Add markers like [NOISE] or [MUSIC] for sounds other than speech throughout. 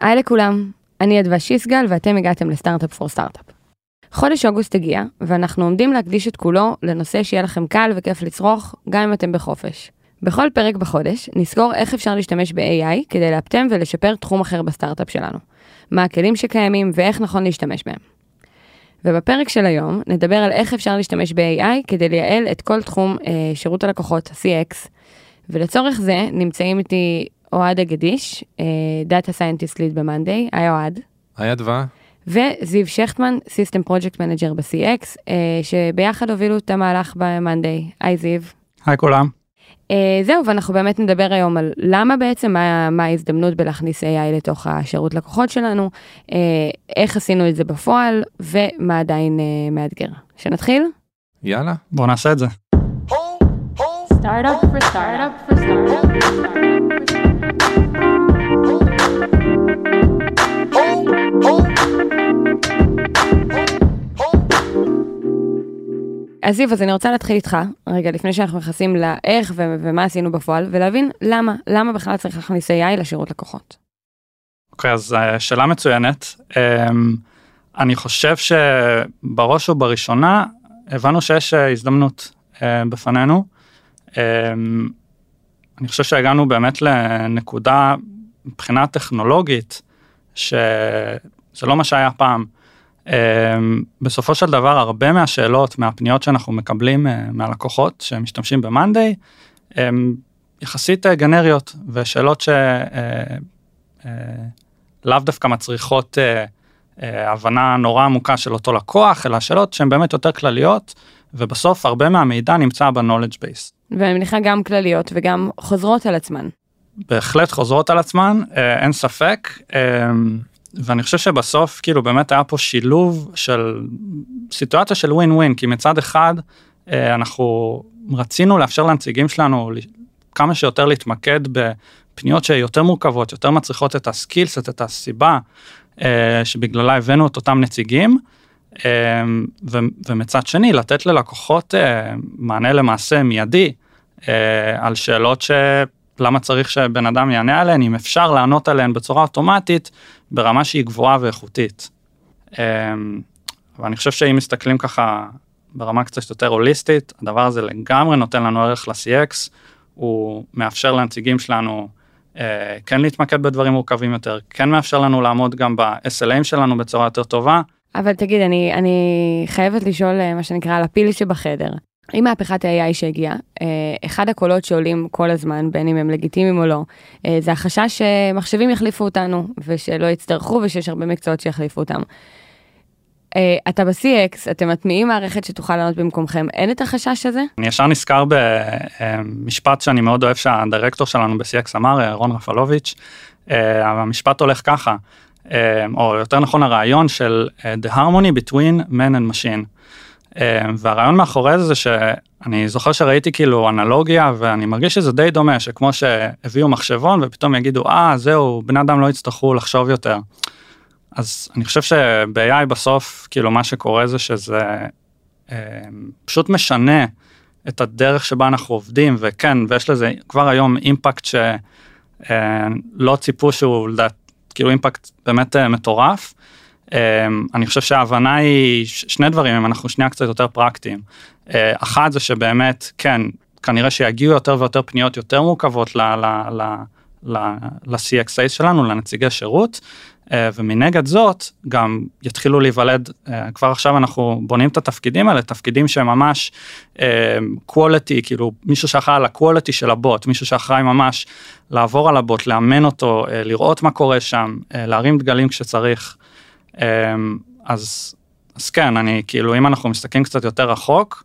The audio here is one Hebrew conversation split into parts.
היי לכולם, אני אדווה שיסגל ואתם הגעתם לסטארט-אפ פור סטארט-אפ. חודש אוגוסט הגיע, ואנחנו עומדים להקדיש את כולו לנושא שיהיה לכם קל וכיף לצרוך, גם אם אתם בחופש. בכל פרק בחודש נסגור איך אפשר להשתמש ב-AI כדי לאפטם ולשפר תחום אחר בסטארט-אפ שלנו. מה הכלים שקיימים ואיך נכון להשתמש בהם. ובפרק של היום נדבר על איך אפשר להשתמש ב-AI כדי לייעל את כל תחום אה, שירות הלקוחות, ה-CX, ולצורך זה נמצאים איתי אוהד הגדיש, data scientist lead במאנדיי, היי אוהד. היי אדווה. וזיו שכטמן, system project manager ב-CX, אה, שביחד הובילו את המהלך במאנדיי. היי זיו. היי כולם. Uh, זהו, ואנחנו באמת נדבר היום על למה בעצם, מה, מה ההזדמנות בלהכניס AI לתוך השירות לקוחות שלנו, איך עשינו את זה בפועל, ומה עדיין מאתגר. שנתחיל? יאללה. בואו נעשה את זה. Startup for startup for startup for startup for אז זיו, אז אני רוצה להתחיל איתך, רגע, לפני שאנחנו נכנסים לאיך ו- ומה עשינו בפועל, ולהבין למה, למה בכלל צריך להכניס AI לשירות לקוחות. אוקיי, אז אה, שאלה מצוינת. אמ, אני חושב שבראש ובראשונה הבנו שיש אה, הזדמנות אה, בפנינו. אמ, אני חושב שהגענו באמת לנקודה מבחינה טכנולוגית, שזה לא מה שהיה פעם. Um, בסופו של דבר הרבה מהשאלות מהפניות שאנחנו מקבלים uh, מהלקוחות שמשתמשים במאנדיי הם יחסית uh, גנריות ושאלות שלאו uh, דווקא מצריכות הבנה נורא עמוקה של אותו לקוח אלא שאלות שהן באמת יותר כלליות ובסוף הרבה מהמידע נמצא ב-knowledge base. ואני מניחה גם כלליות וגם חוזרות על עצמן. בהחלט חוזרות על עצמן uh, אין ספק. Uh, ואני חושב שבסוף כאילו באמת היה פה שילוב של סיטואציה של ווין ווין כי מצד אחד אה, אנחנו רצינו לאפשר לנציגים שלנו כמה שיותר להתמקד בפניות שיותר מורכבות יותר מצריכות את הסקילסט את הסיבה אה, שבגללה הבאנו את אותם נציגים. אה, ומצד שני לתת ללקוחות מענה למעשה מיידי על שאלות ש... למה צריך שבן אדם יענה עליהן אם אפשר לענות עליהן בצורה אוטומטית ברמה שהיא גבוהה ואיכותית. ואני חושב שאם מסתכלים ככה ברמה קצת יותר הוליסטית, הדבר הזה לגמרי נותן לנו ערך ל-CX, הוא מאפשר לנציגים שלנו אה, כן להתמקד בדברים מורכבים יותר, כן מאפשר לנו לעמוד גם ב-SLAים שלנו בצורה יותר טובה. אבל תגיד, אני, אני חייבת לשאול אה, מה שנקרא על הפיל שבחדר. עם מהפכת ה-AI שהגיעה, אה, אחד הקולות שעולים כל הזמן, בין אם הם לגיטימיים או לא, אה, זה החשש שמחשבים יחליפו אותנו, ושלא יצטרכו, ושיש הרבה מקצועות שיחליפו אותם. אה, אתה ב-CX, אתם מטמיעים מערכת שתוכל לענות במקומכם, אין את החשש הזה? אני ישר נזכר במשפט שאני מאוד אוהב שהדירקטור שלנו ב-CX אמר, רון רפלוביץ', המשפט הולך ככה, או יותר נכון הרעיון של The harmony between man and machine. והרעיון מאחורי זה שאני זוכר שראיתי כאילו אנלוגיה ואני מרגיש שזה די דומה שכמו שהביאו מחשבון ופתאום יגידו אה זהו בני אדם לא יצטרכו לחשוב יותר. אז אני חושב שב-AI בסוף כאילו מה שקורה זה שזה אה, פשוט משנה את הדרך שבה אנחנו עובדים וכן ויש לזה כבר היום אימפקט שלא אה, ציפו שהוא לדעת כאילו אימפקט באמת אה, מטורף. אמ, אני חושב שההבנה היא שני דברים אם אנחנו שנייה קצת יותר פרקטיים. אה, אחת זה שבאמת כן כנראה שיגיעו יותר ויותר פניות יותר מורכבות ל-CXA שלנו לנציגי שירות אה, ומנגד זאת גם יתחילו להיוולד אה, כבר עכשיו אנחנו בונים את התפקידים האלה תפקידים שממש quality כאילו מישהו שאחראי על ה-quality של הבוט מישהו שאחראי ממש לעבור על הבוט לאמן אותו לראות מה קורה שם להרים דגלים כשצריך. אז, אז כן, אני כאילו, אם אנחנו מסתכלים קצת יותר רחוק,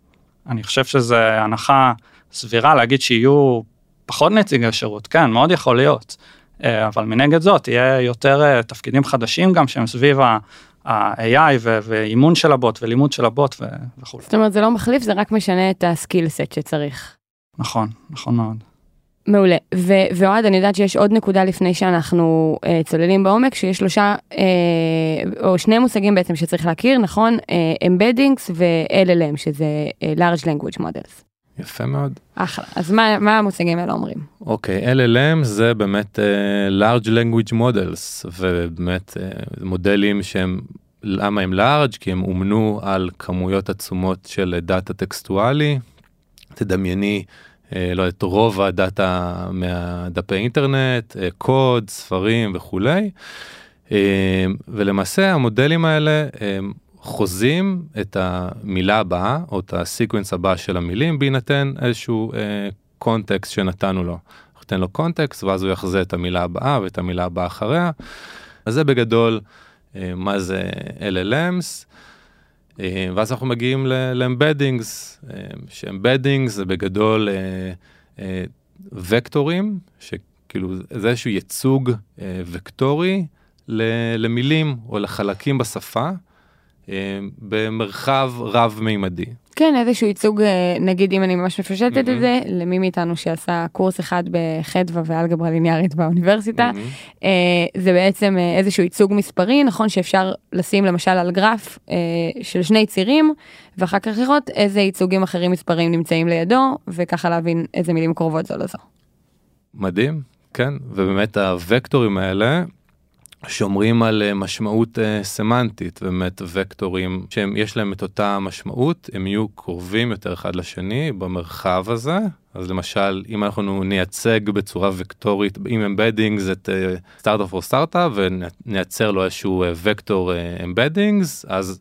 אני חושב שזה הנחה סבירה להגיד שיהיו פחות נציגי שירות, כן, מאוד יכול להיות. אה, אבל מנגד זאת, יהיה יותר אה, תפקידים חדשים גם שהם סביב ה-AI ואימון של הבוט ולימוד של הבוט וכו'. זאת אומרת, זה לא מחליף, זה רק משנה את הסקיל סט שצריך. נכון, נכון מאוד. מעולה. ואוהד, אני יודעת שיש עוד נקודה לפני שאנחנו uh, צוללים בעומק, שיש שלושה, uh, או שני מושגים בעצם שצריך להכיר, נכון? Uh, Embeddings ו-LLM, שזה uh, Large Language Models. יפה מאוד. אחלה. אז מה, מה המושגים האלה אומרים? אוקיי, LLM זה באמת uh, large language models, ובאמת uh, מודלים שהם, למה הם large? כי הם אומנו על כמויות עצומות של דאטה טקסטואלי. תדמייני, uh, לא יודעת, רוב הדאטה מהדפי אינטרנט, uh, קוד, ספרים וכולי. Uh, ולמעשה המודלים האלה uh, חוזים את המילה הבאה או את ה sequence הבא של המילים בהינתן איזשהו קונטקסט uh, שנתנו לו. ניתן לו קונטקסט ואז הוא יחזה את המילה הבאה ואת המילה הבאה אחריה. אז זה בגדול uh, מה זה LLMs. Uh, ואז אנחנו מגיעים לאמבדינגס, uh, שאמבדינגס זה בגדול uh, uh, וקטורים, שכאילו זה איזשהו ייצוג uh, וקטורי למילים או לחלקים בשפה. אה, במרחב רב-מימדי. כן, איזשהו ייצוג, אה, נגיד אם אני ממש מפשטת mm-hmm. את זה, למי מאיתנו שעשה קורס אחד בחדווה ואלגברה ליניארית באוניברסיטה, mm-hmm. זה בעצם איזשהו ייצוג מספרי, נכון שאפשר לשים למשל על גרף של שני צירים, ואחר כך לראות איזה ייצוגים אחרים מספריים נמצאים לידו, וככה להבין איזה מילים קרובות זו לזו. מדהים, כן, ובאמת הוקטורים האלה שומרים על אה, משמעות uh, סמנטית, באמת וקטורים שיש להם את אותה משמעות, הם יהיו קרובים יותר אחד לשני במרחב הזה. אז למשל, אם אנחנו נייצג בצורה וקטורית עם embeddings את Startup for Startup ונייצר לו איזשהו וקטור embeddings, אז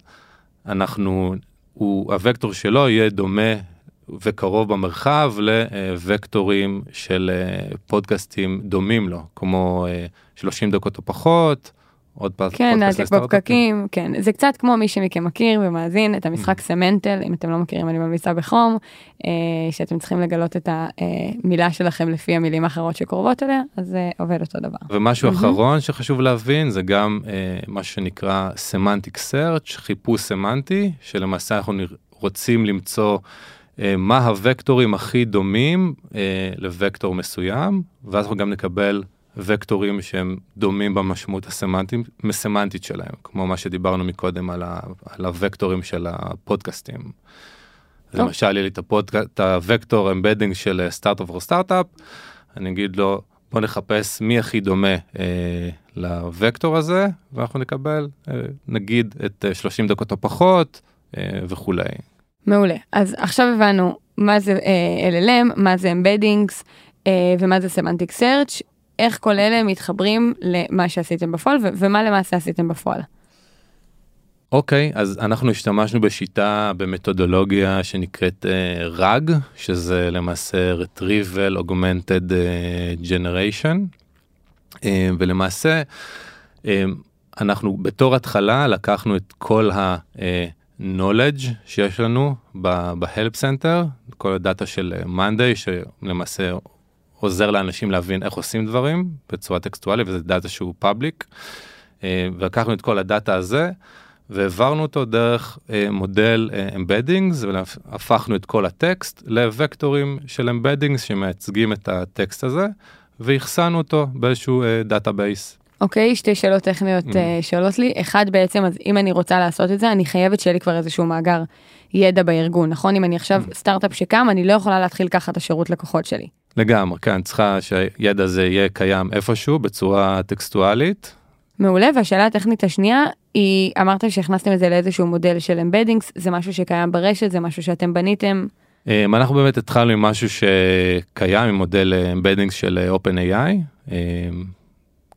אנחנו, הוא, הוקטור שלו יהיה דומה וקרוב במרחב לווקטורים של אה, פודקאסטים דומים לו, כמו 30 אה, דקות או פחות, עוד פעם. כן, להעתיק בפקקים, כן. זה קצת כמו מי שמכם מכיר ומאזין את המשחק mm. סמנטל, אם אתם לא מכירים אני ממליצה בחום, אה, שאתם צריכים לגלות את המילה שלכם לפי המילים האחרות שקרובות אליה, אז זה עובד אותו דבר. ומשהו אחרון שחשוב להבין זה גם מה שנקרא סמנטיק סרצ', חיפוש סמנטי, שלמעשה אנחנו רוצים למצוא מה הוקטורים הכי דומים אה, לוקטור מסוים, ואז אנחנו גם נקבל וקטורים שהם דומים במשמעות הסמנטית שלהם, כמו מה שדיברנו מקודם על, ה, על הוקטורים של הפודקאסטים. טוב. למשל, יהיה לי את, הפודק... את הוקטור embedding של Startup for Startup, אני אגיד לו, בוא נחפש מי הכי דומה אה, לוקטור הזה, ואנחנו נקבל, אה, נגיד, את 30 דקות או פחות אה, וכולי. מעולה. אז עכשיו הבנו מה זה uh, LLM, מה זה Embeddings uh, ומה זה Semantic Search, איך כל אלה מתחברים למה שעשיתם בפועל ומה למעשה עשיתם בפועל. אוקיי, okay, אז אנחנו השתמשנו בשיטה, במתודולוגיה שנקראת uh, RAG, שזה למעשה Retrieval Augmented uh, Generation, uh, ולמעשה uh, אנחנו בתור התחלה לקחנו את כל ה... Uh, knowledge שיש לנו ב-Help Center, כל הדאטה של מאנדיי שלמעשה עוזר לאנשים להבין איך עושים דברים בצורה טקסטואלית וזה דאטה שהוא public. אה, ולקחנו את כל הדאטה הזה והעברנו אותו דרך אה, מודל embeddings אה, והפכנו את כל הטקסט לווקטורים של embeddings שמייצגים את הטקסט הזה ואחסנו אותו באיזשהו database. אוקיי, אוקיי, שתי שאלות טכניות אממ. אה, שעולות לי. אחד בעצם, אז אם אני רוצה לעשות את זה, אני חייבת שיהיה לי כבר איזשהו מאגר ידע בארגון, נכון? אם אני עכשיו אממ. סטארט-אפ שקם, אני לא יכולה להתחיל ככה את השירות לקוחות שלי. לגמרי, כן, צריכה שהידע הזה יהיה קיים איפשהו בצורה טקסטואלית. מעולה, והשאלה הטכנית השנייה היא, אמרת שהכנסתם את זה לאיזשהו מודל של embeddings, זה משהו שקיים ברשת, זה משהו שאתם בניתם. אממ, אנחנו באמת התחלנו עם משהו שקיים, עם מודל embeddings של OpenAI.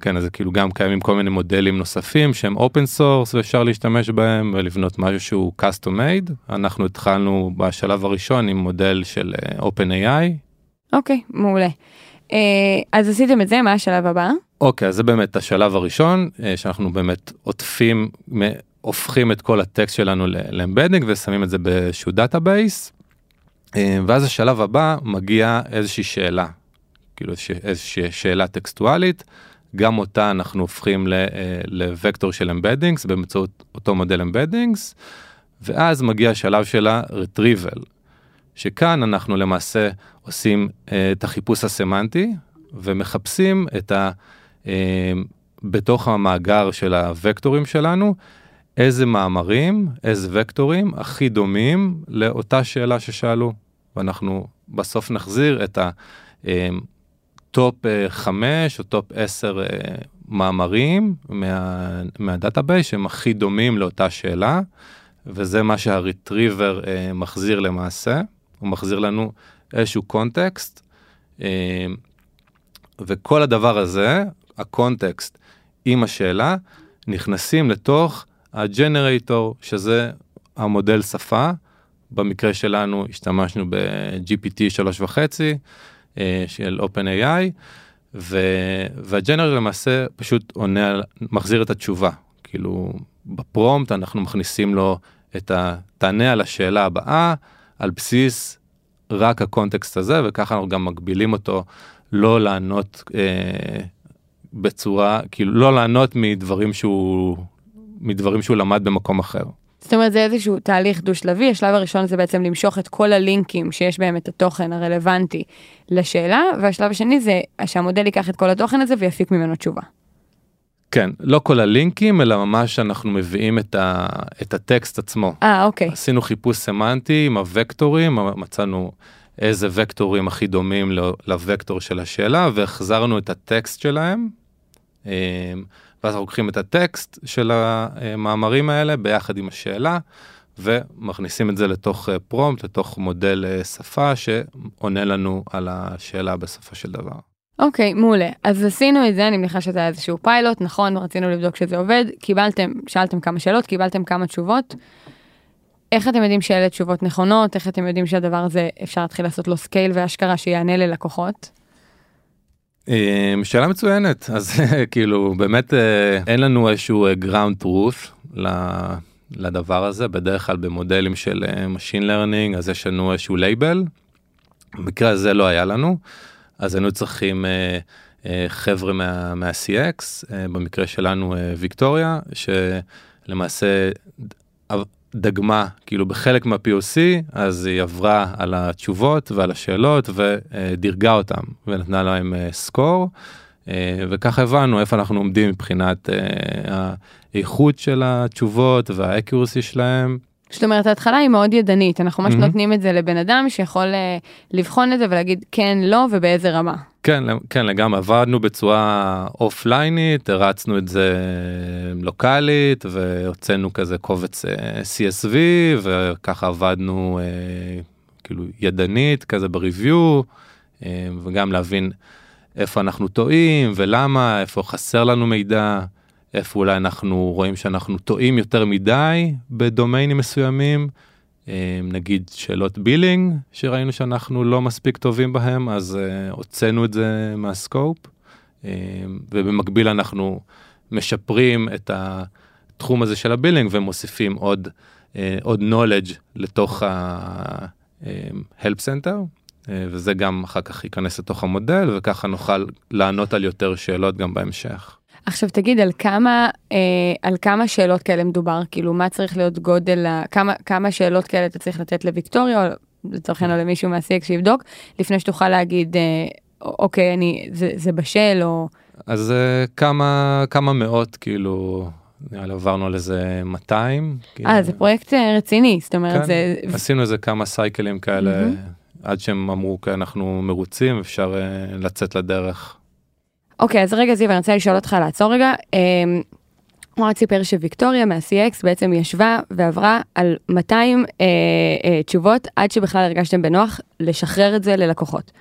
כן, אז כאילו גם קיימים כל מיני מודלים נוספים שהם open source ואפשר להשתמש בהם ולבנות משהו שהוא custom made. אנחנו התחלנו בשלב הראשון עם מודל של אה, OpenAI. אוקיי, אוקיי, מעולה. אה, אז עשיתם את זה, מה השלב הבא? אוקיי, אוקיי, אז זה באמת השלב הראשון, אה, שאנחנו באמת עוטפים, הופכים את כל הטקסט שלנו ל-embedding ושמים את זה באיזשהו database. אה, ואז השלב הבא מגיע איזושהי שאלה, כאילו איזושהי שאלה טקסטואלית. גם אותה אנחנו הופכים אה, לוקטור של embeddings באמצעות אותו מודל embeddings, ואז מגיע השלב של ה-retrieval, שכאן אנחנו למעשה עושים אה, את החיפוש הסמנטי ומחפשים את ה... אה, בתוך המאגר של הוקטורים שלנו, איזה מאמרים, איזה וקטורים הכי דומים לאותה שאלה ששאלו. ואנחנו בסוף נחזיר את ה-top 5 או top 10 מאמרים מה, מה-database שהם הכי דומים לאותה שאלה, וזה מה שהריטריבר אה, מחזיר למעשה, הוא מחזיר לנו איזשהו קונטקסט, אה, וכל הדבר הזה, הקונטקסט עם השאלה, נכנסים לתוך הג'נרייטור, שזה המודל שפה. במקרה שלנו השתמשנו ב-GPT 3.5 אה, של OpenAI, והג'נרל למעשה פשוט עונה, מחזיר את התשובה. כאילו בפרומפט אנחנו מכניסים לו את ה... תענה על השאלה הבאה על בסיס רק הקונטקסט הזה, וככה אנחנו גם מגבילים אותו לא לענות אה, בצורה, כאילו לא לענות מדברים שהוא, מדברים שהוא למד במקום אחר. זאת אומרת, זה איזשהו תהליך דו-שלבי, השלב הראשון זה בעצם למשוך את כל הלינקים שיש בהם את התוכן הרלוונטי לשאלה, והשלב השני זה שהמודל ייקח את כל התוכן הזה ויפיק ממנו תשובה. כן, לא כל הלינקים, אלא ממש אנחנו מביאים את, ה, את הטקסט עצמו. אה, אוקיי. עשינו חיפוש סמנטי עם הוקטורים, מצאנו איזה וקטורים הכי דומים ל- לוקטור של השאלה, והחזרנו את הטקסט שלהם. אה, ואז אנחנו לוקחים את הטקסט של המאמרים האלה ביחד עם השאלה, ומכניסים את זה לתוך אה, פרומפט, לתוך מודל אה, שפה שעונה לנו על השאלה בסופו של דבר. אוקיי, מעולה. אז עשינו את זה, אני מניחה שזה היה איזשהו פיילוט, נכון, רצינו לבדוק שזה עובד, קיבלתם, שאלתם כמה שאלות, קיבלתם כמה תשובות. איך אתם יודעים שאלה תשובות נכונות? איך אתם יודעים שהדבר הזה, אפשר להתחיל לעשות לו scale והשקה שיענה ללקוחות? אה, שאלה מצוינת, אז [LAUGHS] כאילו באמת אה, אין לנו איזשהו אה, ground truth לדבר הזה, בדרך כלל במודלים של אה, Machine Learning אז יש לנו איזשהו לייבל, במקרה הזה לא היה לנו, אז היינו צריכים חבר'ה מה, מה-CX, במקרה שלנו ויקטוריה, שלמעשה דגמה כאילו בחלק מה-POC, אז היא עברה על התשובות ועל השאלות ודירגה אותם ונתנה להם אה, סקור, אה, וככה הבנו איפה אנחנו עומדים מבחינת אה, האיכות של התשובות והאקיורסי שלהם. זאת אומרת, ההתחלה היא מאוד ידנית, אנחנו ממש מהמם. נותנים את זה לבן אדם שיכול אה, לבחון את זה ולהגיד כן, לא ובאיזה רמה. כן, כן לגמרי, עבדנו בצורה אופליינית, הרצנו את זה לוקאלית והוצאנו כזה קובץ אה, CSV וככה עבדנו אה, כאילו ידנית כזה בריוויו אה, וגם להבין איפה אנחנו טועים ולמה, איפה חסר לנו מידע, איפה אולי אנחנו רואים שאנחנו טועים יותר מדי בדומיינים מסוימים. אה, נגיד שאלות billing שראינו שאנחנו לא מספיק טובים בהם אז אה, הוצאנו את זה מה-scope אה, ובמקביל אנחנו משפרים את התחום הזה של ה-billing ומוסיפים עוד אה, עוד knowledge לתוך ה-help center אה, וזה גם אחר כך ייכנס לתוך המודל וככה נוכל לענות על יותר שאלות גם בהמשך. עכשיו תגיד על כמה אה, על כמה שאלות כאלה מדובר כאילו מה צריך להיות גודל כמה כמה שאלות כאלה אתה צריך לתת לוויקטוריה או לצורך העניין או למישהו מה-CX שיבדוק לפני שתוכל להגיד אה, אוקיי אני זה, זה בשל או אז אה, כמה כמה מאות כאילו נראה לי עברנו על איזה 200. אה זה פרויקט אה, רציני זאת אומרת כן, זה עשינו איזה כמה סייקלים כאלה מהמם. עד שהם אמרו כי אנחנו מרוצים אפשר אה, לצאת לדרך. אוקיי, אז רגע זיו, אני רוצה לשאול אותך לעצור רגע. אמ, אוהד סיפר שוויקטוריה מה-CX בעצם ישבה ועברה על 200 אה, אה, תשובות עד שבכלל הרגשתם בנוח לשחרר את זה ללקוחות.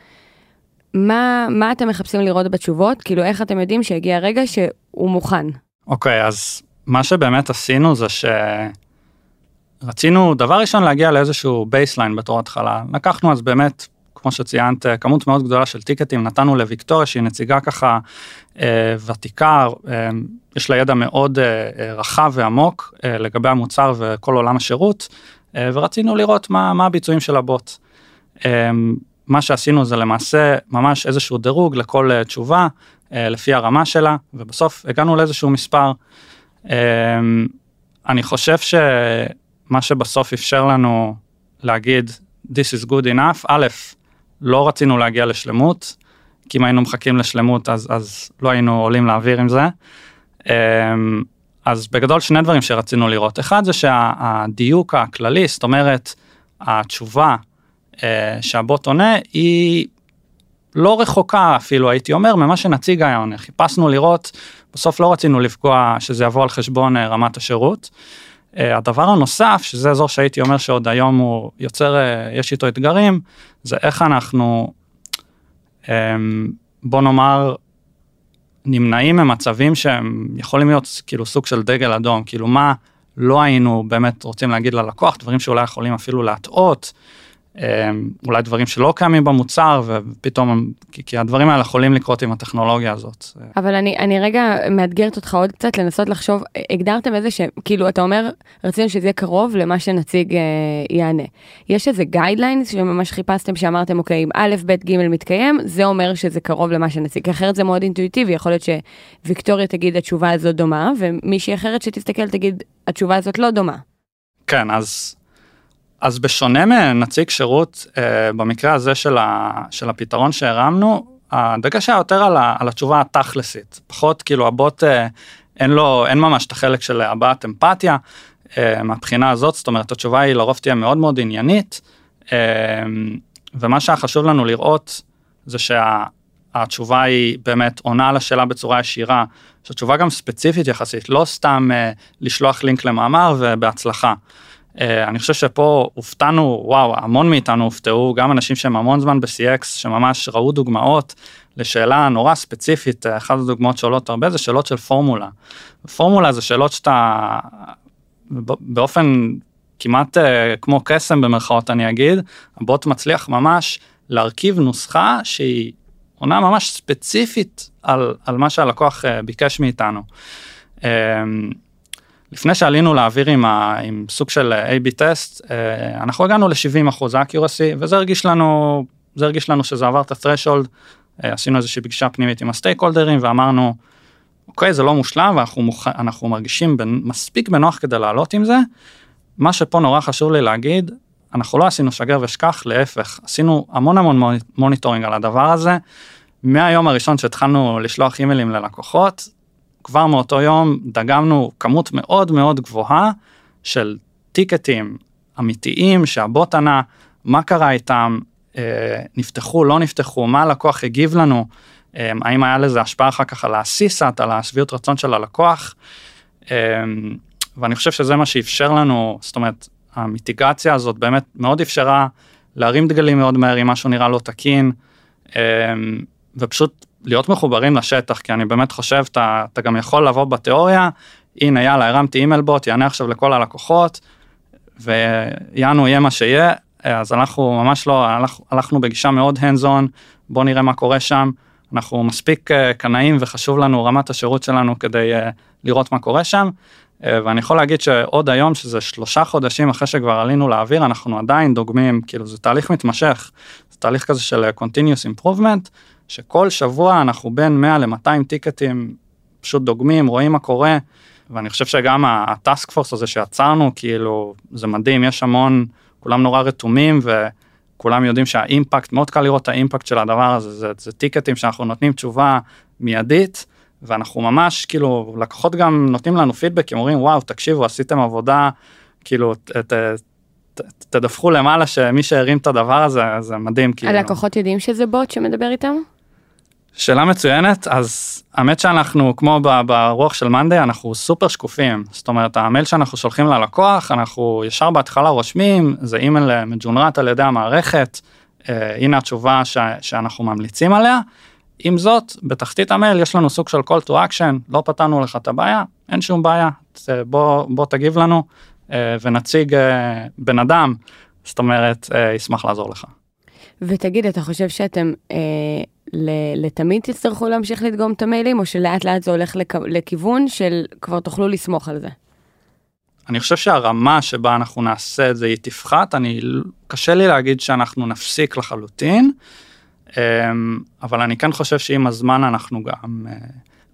מה, מה אתם מחפשים לראות בתשובות? כאילו איך אתם יודעים שהגיע הרגע שהוא מוכן? אוקיי, אז מה שבאמת עשינו זה שרצינו דבר ראשון להגיע לאיזשהו baseline בתור התחלה. לקחנו אז באמת, כמו שציינת, כמות מאוד גדולה של טיקטים, נתנו לוויקטוריה שהיא נציגה ככה אה, ותיקה, אה, יש לה ידע מאוד אה, רחב ועמוק לגבי המוצר וכל עולם השירות, ורצינו לראות מה, מה הביצועים של הבוט. מה שעשינו זה למעשה ממש איזשהו דירוג לכל תשובה לפי הרמה שלה ובסוף הגענו לאיזשהו מספר. אני חושב שמה שבסוף אפשר לנו להגיד this is good enough א' לא רצינו להגיע לשלמות כי אם היינו מחכים לשלמות אז אז לא היינו עולים לאוויר עם זה. אה, אז בגדול שני דברים שרצינו לראות אחד זה שהדיוק הכללי זאת אומרת התשובה אה, שהבוט עונה היא לא רחוקה אפילו הייתי אומר ממה שנציג היה עונה. חיפשנו לראות, בסוף לא רצינו לפגוע שזה יבוא על חשבון אה, רמת השירות. אה, הדבר הנוסף, שזה אזור שהייתי אומר שעוד היום הוא יוצר, אה, יש איתו אתגרים, זה איך אנחנו, אה, בוא נאמר, נמנעים ממצבים שהם יכולים להיות כאילו סוג של דגל אדום, כאילו מה לא היינו באמת רוצים להגיד ללקוח, דברים שאולי יכולים אפילו להטעות, אמ, אולי דברים שלא קיימים במוצר ופתאום כי, כי הדברים האלה יכולים לקרות עם הטכנולוגיה הזאת. אבל אני, אני רגע מאתגרת אותך עוד קצת לנסות לחשוב, הגדרתם איזה ש... כאילו, אתה אומר, רצינו שזה יהיה קרוב למה שנציג אה, יענה. יש איזה guidelines שממש חיפשתם שאמרתם, אוקיי, אם א', ב', ג' מתקיים, זה אומר שזה קרוב למה שנציג, אחרת זה מאוד אינטואיטיבי, יכול להיות שוויקטוריה תגיד התשובה הזאת דומה, ומישהי אחרת שתסתכל תגיד, התשובה הזאת לא דומה. כן, אז, אז בשונה מנציג שירות, אה, במקרה הזה של, ה, של הפתרון שהרמנו, הדגש היה יותר על, ה, על התשובה התכלסית, פחות כאילו הבוט אה, אין לו, אין ממש את החלק של הבעת אמפתיה אה, מהבחינה הזאת, זאת אומרת התשובה היא לרוב תהיה מאוד מאוד עניינית, ומה שהיה חשוב לנו לראות זה שהתשובה היא באמת עונה על השאלה בצורה ישירה, שהתשובה גם ספציפית יחסית, לא סתם לשלוח לינק למאמר ובהצלחה. Uh, אני חושב שפה הופתענו, וואו, המון מאיתנו הופתעו, גם אנשים שהם המון זמן ב-CX, שממש ראו דוגמאות לשאלה נורא ספציפית, אה, אחת הדוגמאות שעולות הרבה זה שאלות של פורמולה. פורמולה זה שאלות שאתה באופן כמעט uh, כמו קסם במרכאות אני אגיד, הבוט מצליח ממש להרכיב נוסחה שהיא עונה ממש ספציפית על, על מה שהלקוח ביקש מאיתנו. לפני שעלינו לאוויר עם, ה, עם סוג של A-B טסט, אה, אנחנו הגענו ל-70 אחוז accuracy, וזה הרגיש לנו, זה הרגיש לנו שזה עבר את ה-threshold, אה, עשינו איזושהי פגישה פנימית עם ה-stakeholderים ואמרנו, אוקיי, זה לא מושלם ואנחנו מוכ... אנחנו מרגישים בנ... מספיק בנוח כדי לעלות עם זה. מה שפה נורא חשוב לי להגיד, אנחנו לא עשינו שגר ושכח, להפך, עשינו המון המון monitoring על הדבר הזה. מהיום הראשון שהתחלנו לשלוח אימיילים ללקוחות, כבר מאותו יום דגמנו כמות מאוד מאוד גבוהה של טיקטים אמיתיים שהבוט ענה, מה קרה איתם, אה, נפתחו, לא נפתחו, מה הלקוח הגיב לנו, אה, האם היה לזה השפעה אחר כך על הסיסאט, על השביעות רצון של הלקוח, אה, ואני חושב שזה מה שאפשר לנו, זאת אומרת, המיטיגציה הזאת באמת מאוד אפשרה להרים דגלים מאוד מהר אם משהו נראה לא תקין, ופשוט להיות מחוברים לשטח, כי אני באמת חושב, אתה, אתה גם יכול לבוא בתיאוריה, הנה יאללה, הרמתי אימייל בוט, יענה עכשיו לכל הלקוחות, ויענו יהיה מה שיהיה, אז אנחנו ממש לא, הלכ, הלכנו בגישה מאוד hands on, בוא נראה מה קורה שם, אנחנו מספיק uh, קנאים וחשוב לנו רמת השירות שלנו כדי uh, לראות מה קורה שם, uh, ואני יכול להגיד שעוד היום, שזה שלושה חודשים אחרי שכבר עלינו לאוויר, אנחנו עדיין דוגמים, כאילו זה תהליך מתמשך, זה תהליך כזה של continuous improvement, שכל שבוע אנחנו בין 100 ל-200 טיקטים פשוט דוגמים, רואים מה קורה, ואני חושב שגם הטאסק פורס הזה שיצרנו, כאילו, זה מדהים, יש המון, כולם נורא רתומים, וכולם יודעים שהאימפקט, מאוד קל לראות את האימפקט של הדבר הזה, זה, זה טיקטים שאנחנו נותנים תשובה מיידית, ואנחנו ממש, כאילו, לקוחות גם נותנים לנו פידבק, הם אומרים, וואו, תקשיבו, עשיתם עבודה, כאילו, ת, ת, ת, תדווחו למעלה שמי שהרים את הדבר הזה, זה מדהים, כאילו. הלקוחות יודעים שזה בוט שמדבר איתם? שאלה מצוינת, אז האמת שאנחנו, כמו ברוח של מאנדיי, אנחנו סופר שקופים. זאת אומרת, המייל שאנחנו שולחים ללקוח, אנחנו ישר בהתחלה רושמים, זה אימייל מג'ונרט על ידי המערכת, אה, הנה התשובה ש, שאנחנו ממליצים עליה. עם זאת, בתחתית המייל יש לנו סוג של call to action, לא פתרנו לך את הבעיה, אין שום בעיה, בוא, בוא תגיב לנו אה, ונציג אה, בן אדם, זאת אומרת, אה, ישמח לעזור לך. ותגיד, אתה חושב שאתם אה, לתמיד תצטרכו להמשיך לדגום את המיילים, או שלאט לאט זה הולך לכ... לכיוון של כבר תוכלו לסמוך על זה? אני חושב שהרמה שבה אנחנו נעשה את זה היא תפחת, אני, קשה לי להגיד שאנחנו נפסיק לחלוטין, אמ, אבל אני כן חושב שעם הזמן אנחנו גם אה,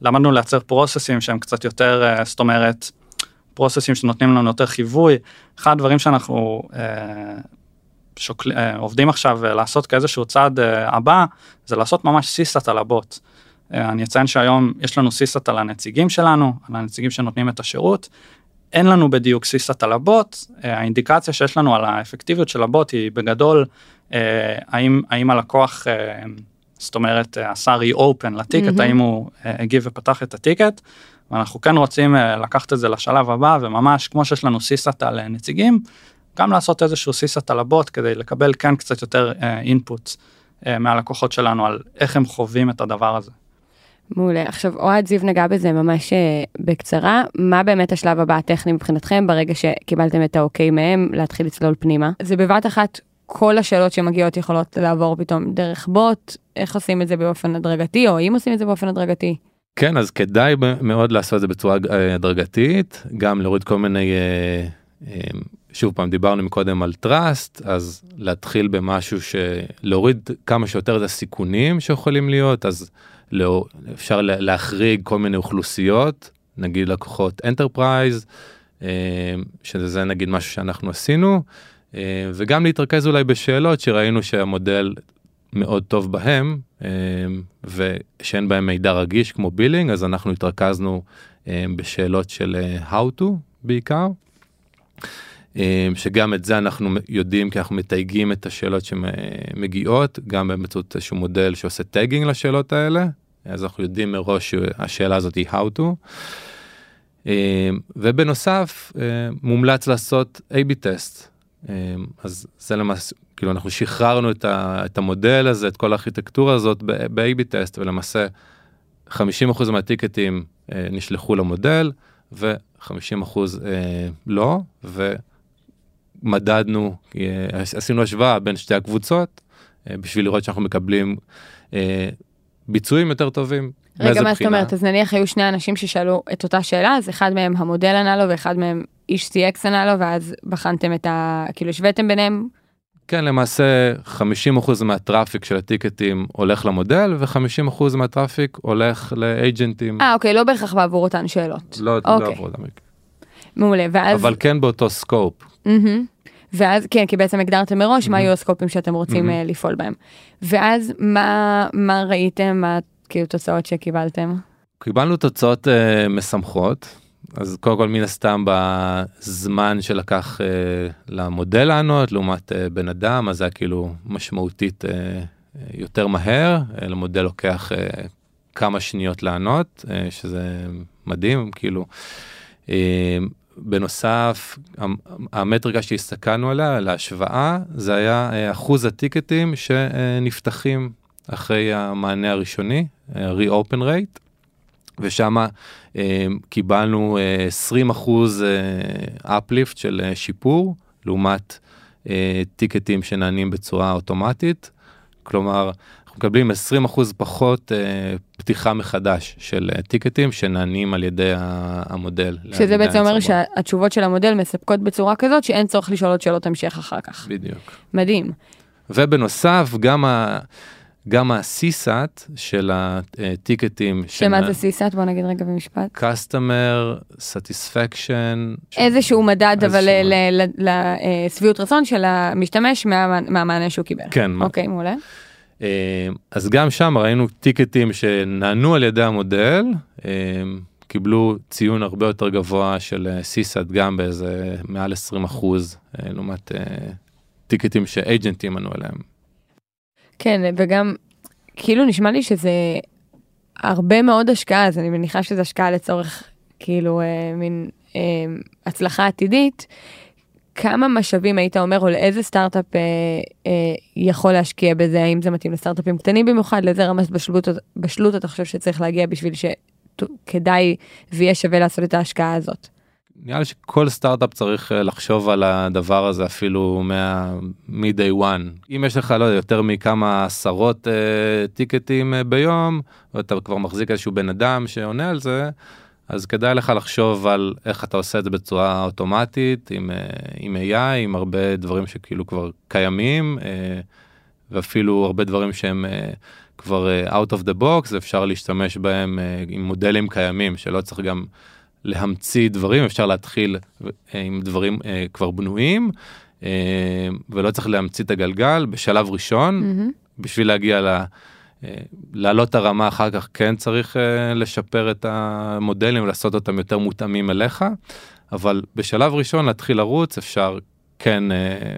למדנו לייצר פרוססים שהם קצת יותר, אה, זאת אומרת, פרוססים שנותנים לנו יותר חיווי. אחד הדברים שאנחנו אה, שוקל, אה, עובדים עכשיו אה, לעשות כאיזשהו צעד אה, הבא, זה לעשות ממש סיסאט על הבוט. אני אציין שהיום יש לנו סיסאט על הנציגים שלנו, על הנציגים שנותנים את השירות. אין לנו בדיוק סיסאט על הבוט, האינדיקציה שיש לנו על האפקטיביות של הבוט היא בגדול האם, האם הלקוח, זאת אומרת, עשה re-open לטיקט, מהמם. האם הוא הגיב ופתח את הטיקט, ואנחנו כן רוצים לקחת את זה לשלב הבא, וממש כמו שיש לנו סיסאט על נציגים, גם לעשות איזשהו סיסאט על הבוט כדי לקבל כן קצת יותר אינפוט מהלקוחות שלנו על איך הם חווים את הדבר הזה. מעולה. עכשיו, אוהד זיו נגע בזה ממש אה, בקצרה. מה באמת השלב הבא הטכני מבחינתכם ברגע שקיבלתם את האוקיי מהם להתחיל לצלול פנימה? זה בבת אחת כל השאלות שמגיעות יכולות לעבור פתאום דרך בוט, איך עושים את זה באופן הדרגתי, או אם עושים את זה באופן הדרגתי. כן אז כדאי מאוד לעשות את זה בצורה אה, הדרגתית גם להוריד כל מיני אה, אה, שוב פעם דיברנו מקודם על trust אז להתחיל במשהו שלהוריד כמה שיותר את הסיכונים שיכולים להיות אז לא, אפשר לה- להחריג כל מיני אוכלוסיות נגיד לקוחות enterprise שזה נגיד משהו שאנחנו עשינו אה, וגם להתרכז אולי בשאלות שראינו שהמודל מאוד טוב בהם אה, ושאין בהם מידע רגיש כמו billing אז אנחנו התרכזנו אה, בשאלות של אה, how to בעיקר. אה, שגם את זה אנחנו יודעים כי אנחנו מתייגים את השאלות שמגיעות גם באמצעות איזשהו מודל שעושה tagging לשאלות האלה אז אנחנו יודעים מראש שהשאלה הזאת היא how to. אה, ובנוסף אה, מומלץ לעשות A-B test אז זה למעשה כאילו אנחנו שחררנו את, ה, את המודל הזה את כל הארכיטקטורה הזאת ב-A-B טסט ולמעשה 50% מהטיקטים אה, נשלחו למודל ו-50% אה, לא ומדדנו אה, עשינו השוואה בין שתי הקבוצות אה, בשביל לראות שאנחנו מקבלים אה, ביצועים יותר טובים. רגע, מה זאת? אומרת? אז נניח היו שני אנשים ששאלו את אותה שאלה, אז אחד מהם המודל ענה לו ואחד מהם איש CX ענה לו, ואז בחנתם את ה... כאילו השוויתם ביניהם? כן למעשה 50% מה-traffic של הטיקטים הולך למודל ו-50% מהטראפיק הולך לאג'נטים. אה, אוקיי, לא בהכרח בעבור אותן שאלות. לא, אוקיי. לא עבודה. מעולה, ואז... אבל כן באותו scope. מהמם. ואז כן כי בעצם הגדרתם מראש מה. יהיו הסקופים שאתם רוצים. אה, לפעול בהם. ואז מה מה ראיתם מה כאילו תוצאות שקיבלתם. קיבלנו תוצאות אה, משמחות אז קודם כל מן הסתם בזמן שלקח אה, למודל לענות לעומת uh, בן אדם אז זה היה כאילו משמעותית uh, יותר מהר uh, למודל לוקח uh, כמה שניות לענות uh, שזה מדהים כאילו. Uh, בנוסף המ- המטריקה שהסתכלנו עליה להשוואה זה היה uh, אחוז הטיקטים שנפתחים אחרי המענה הראשוני re-open rate. ושם אה, קיבלנו אה, 20 אחוז אה, uplift של אה, שיפור לעומת אה, טיקטים שנענים בצורה אוטומטית. כלומר, אנחנו מקבלים 20 אחוז פחות אה, פתיחה מחדש של אה, טיקטים שנענים על ידי המודל. שזה בעצם אומר הבא. שהתשובות של המודל מספקות בצורה כזאת שאין צורך לשאול עוד שאלות המשך אחר כך. בדיוק. מדהים. ובנוסף, גם ה... גם ה-CSAT של הטיקטים, שמה זה סיסאט בוא נגיד רגע במשפט. customer satisfaction, איזשהו מדד אבל ל- לשביעות רצון של המשתמש מה- מהמענה שהוא קיבל. כן, אוקיי מעולה. אה, אז גם שם ראינו טיקטים שנענו על ידי המודל, אה, קיבלו ציון הרבה יותר גבוה של אה, CSAT גם באיזה מעל 20 אחוז לעומת טיקטים שאג'נטים ענו עליהם. כן וגם כאילו נשמע לי שזה הרבה מאוד השקעה אז אני מניחה שזה השקעה לצורך כאילו מין הצלחה עתידית. כמה משאבים היית אומר או לאיזה סטארט-אפ אה, אה, יכול להשקיע בזה האם זה מתאים לסטארט-אפים קטנים במיוחד לאיזה רמת בשלות, בשלות אתה חושב שצריך להגיע בשביל שכדאי ויהיה שווה לעשות את ההשקעה הזאת. נראה לי שכל סטארט-אפ צריך אה, לחשוב על הדבר הזה אפילו מה מ-day one. אם יש לך לא יודע, יותר מכמה עשרות אה, טיקטים אה, ביום ואתה כבר מחזיק איזשהו בן אדם שעונה על זה אז כדאי לך לחשוב על איך אתה עושה את זה בצורה אוטומטית עם, אה, עם AI עם הרבה דברים שכאילו כבר קיימים אה, ואפילו הרבה דברים שהם אה, כבר out of the box ואפשר להשתמש בהם עם מודלים קיימים שלא צריך גם להמציא דברים אפשר להתחיל עם דברים כבר בנויים ולא צריך להמציא את הגלגל בשלב ראשון מהמם. בשביל להגיע ל... אה, לעלות את הרמה אחר כך כן צריך אה, לשפר את המודלים ולעשות אותם יותר מותאמים אליך אבל בשלב ראשון להתחיל לרוץ אפשר כן אה,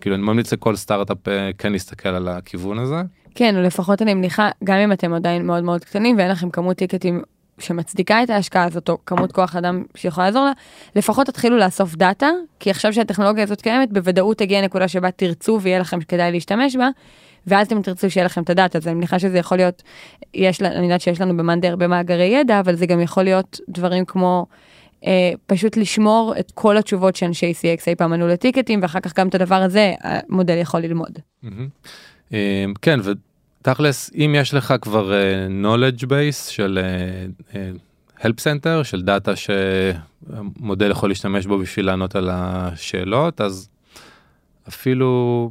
כאילו אני ממליץ לכל סטארט-אפ אה, כן להסתכל על הכיוון הזה. כן, לפחות אני מניחה, גם אם אתם עדיין מאוד מאוד קטנים ואין לכם כמות טיקטים שמצדיקה את ההשקעה הזאת, או כמות כוח אדם שיכולה לעזור לה, לפחות תתחילו לאסוף דאטה, כי עכשיו שהטכנולוגיה הזאת קיימת, בוודאות תגיע נקודה שבה תרצו ויהיה לכם כדאי להשתמש בה, ואז אתם תרצו שיהיה לכם את הדאטה, אז אני מניחה שזה יכול להיות, יש, אני יודעת שיש לנו במאנדי הרבה מאגרי ידע, אבל זה גם יכול להיות דברים כמו אה, פשוט לשמור את כל התשובות שאנשי CX אי פעם ענו לטיקטים, ואחר כך גם את הדבר הזה המודל יכול ללמוד. מהמם. אה, כן ותכלס אם יש לך כבר אה, knowledge base של אה, אה, help center של דאטה שמודל יכול להשתמש בו בשביל לענות על השאלות אז אפילו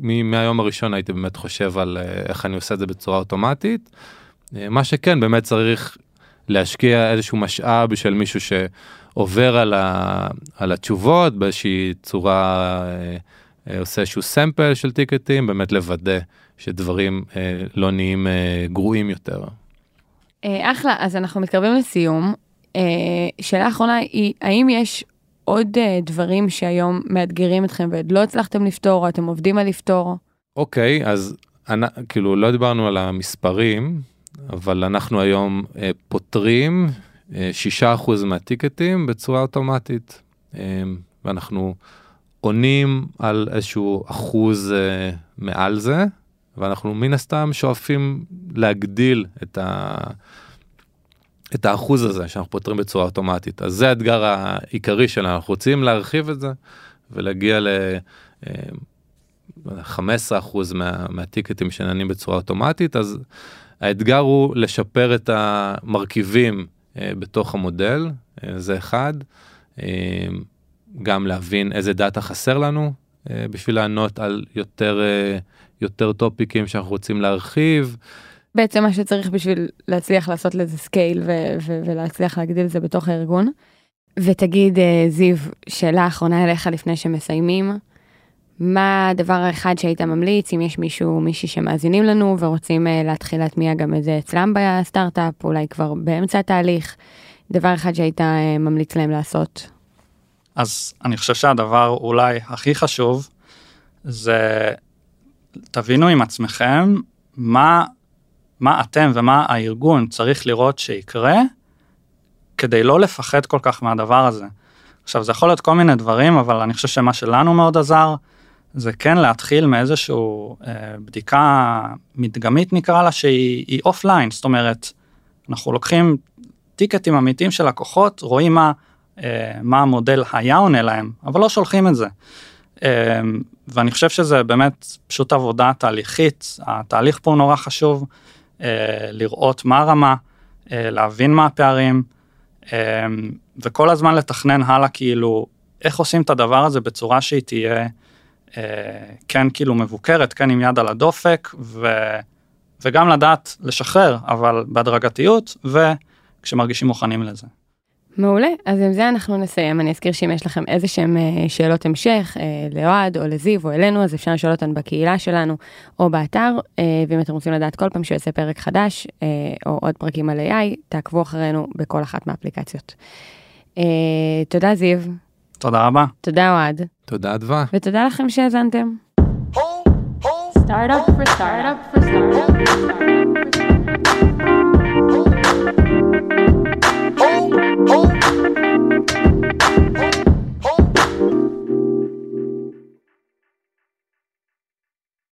מהיום הראשון הייתי באמת חושב על אה, איך אני עושה את זה בצורה אוטומטית. אה, מה שכן באמת צריך להשקיע איזשהו משאב של מישהו שעובר על, ה, על התשובות באיזושהי צורה, אה, עושה איזשהו סמפל של טיקטים, באמת לוודא שדברים לא נהיים גרועים יותר. אחלה, אז אנחנו מתקרבים לסיום. שאלה אחרונה היא, האם יש עוד אה, דברים שהיום מאתגרים אתכם ועוד לא הצלחתם לפתור, או אתם עובדים על לפתור? אוקיי, אז אנ- כאילו לא דיברנו על המספרים, אבל אנחנו היום אה, פותרים אה, 6% מהטיקטים בצורה אוטומטית, אה, ואנחנו עונים על איזשהו אחוז אה, מעל זה, ואנחנו מן הסתם שואפים להגדיל את, ה... את האחוז הזה שאנחנו פותרים בצורה אוטומטית. אז זה האתגר העיקרי שלנו, אנחנו רוצים להרחיב את זה ולהגיע ל... אה, 15% מה, מהטיקטים שנענים בצורה אוטומטית, אז האתגר הוא לשפר את המרכיבים אה, בתוך המודל, אה, זה אחד. אה, גם להבין איזה דאטה חסר לנו אה, בשביל לענות על יותר, אה, יותר טופיקים שאנחנו רוצים להרחיב. בעצם מה שצריך בשביל להצליח לעשות לזה scale ו- ו- ולהצליח להגדיל את זה בתוך הארגון. ותגיד, אה, זיו, שאלה אחרונה אליך לפני שמסיימים. מה הדבר האחד שהיית ממליץ, אם יש מישהו, מישהי שמאזינים לנו ורוצים אה, להתחיל להטמיע גם את זה אצלם בסטארט-אפ, אולי כבר באמצע התהליך, דבר אחד שהיית אה, ממליץ להם לעשות. אז אני חושב שהדבר אולי הכי חשוב זה תבינו עם עצמכם מה, מה אתם ומה הארגון צריך לראות שיקרה כדי לא לפחד כל כך מהדבר הזה. עכשיו זה יכול להיות כל מיני דברים אבל אני חושב שמה שלנו מאוד עזר זה כן להתחיל מאיזשהו אה, בדיקה מדגמית נקרא לה שהיא אופליין זאת אומרת אנחנו לוקחים טיקטים אמיתיים של לקוחות רואים מה אה, מה המודל היה עונה להם, אבל לא שולחים את זה. אה, ואני חושב שזה באמת פשוט עבודה תהליכית, התהליך פה הוא נורא חשוב, לראות מה הרמה, אה, להבין מה הפערים, אה, וכל הזמן לתכנן הלאה כאילו איך עושים את הדבר הזה בצורה שהיא תהיה אה, כן כאילו מבוקרת, כן עם יד על הדופק, ו, וגם לדעת לשחרר, אבל בהדרגתיות, וכשמרגישים מוכנים לזה. מעולה, אז עם זה אנחנו נסיים. אני אזכיר שאם יש לכם איזה שהם אה, שאלות המשך, אה, לאוהד או לזיו או אלינו, אז אפשר לשאול אותן בקהילה שלנו או באתר, אה, ואם אתם רוצים לדעת כל פעם שיוצא פרק חדש, אה, או עוד פרקים על AI, תעקבו אחרינו בכל אחת מהאפליקציות. אה, תודה זיו, תודה רבה. תודה אוהד, תודה אדווה. ותודה לכם שהאזנתם. Startup for startup for startup. for Oh, oh.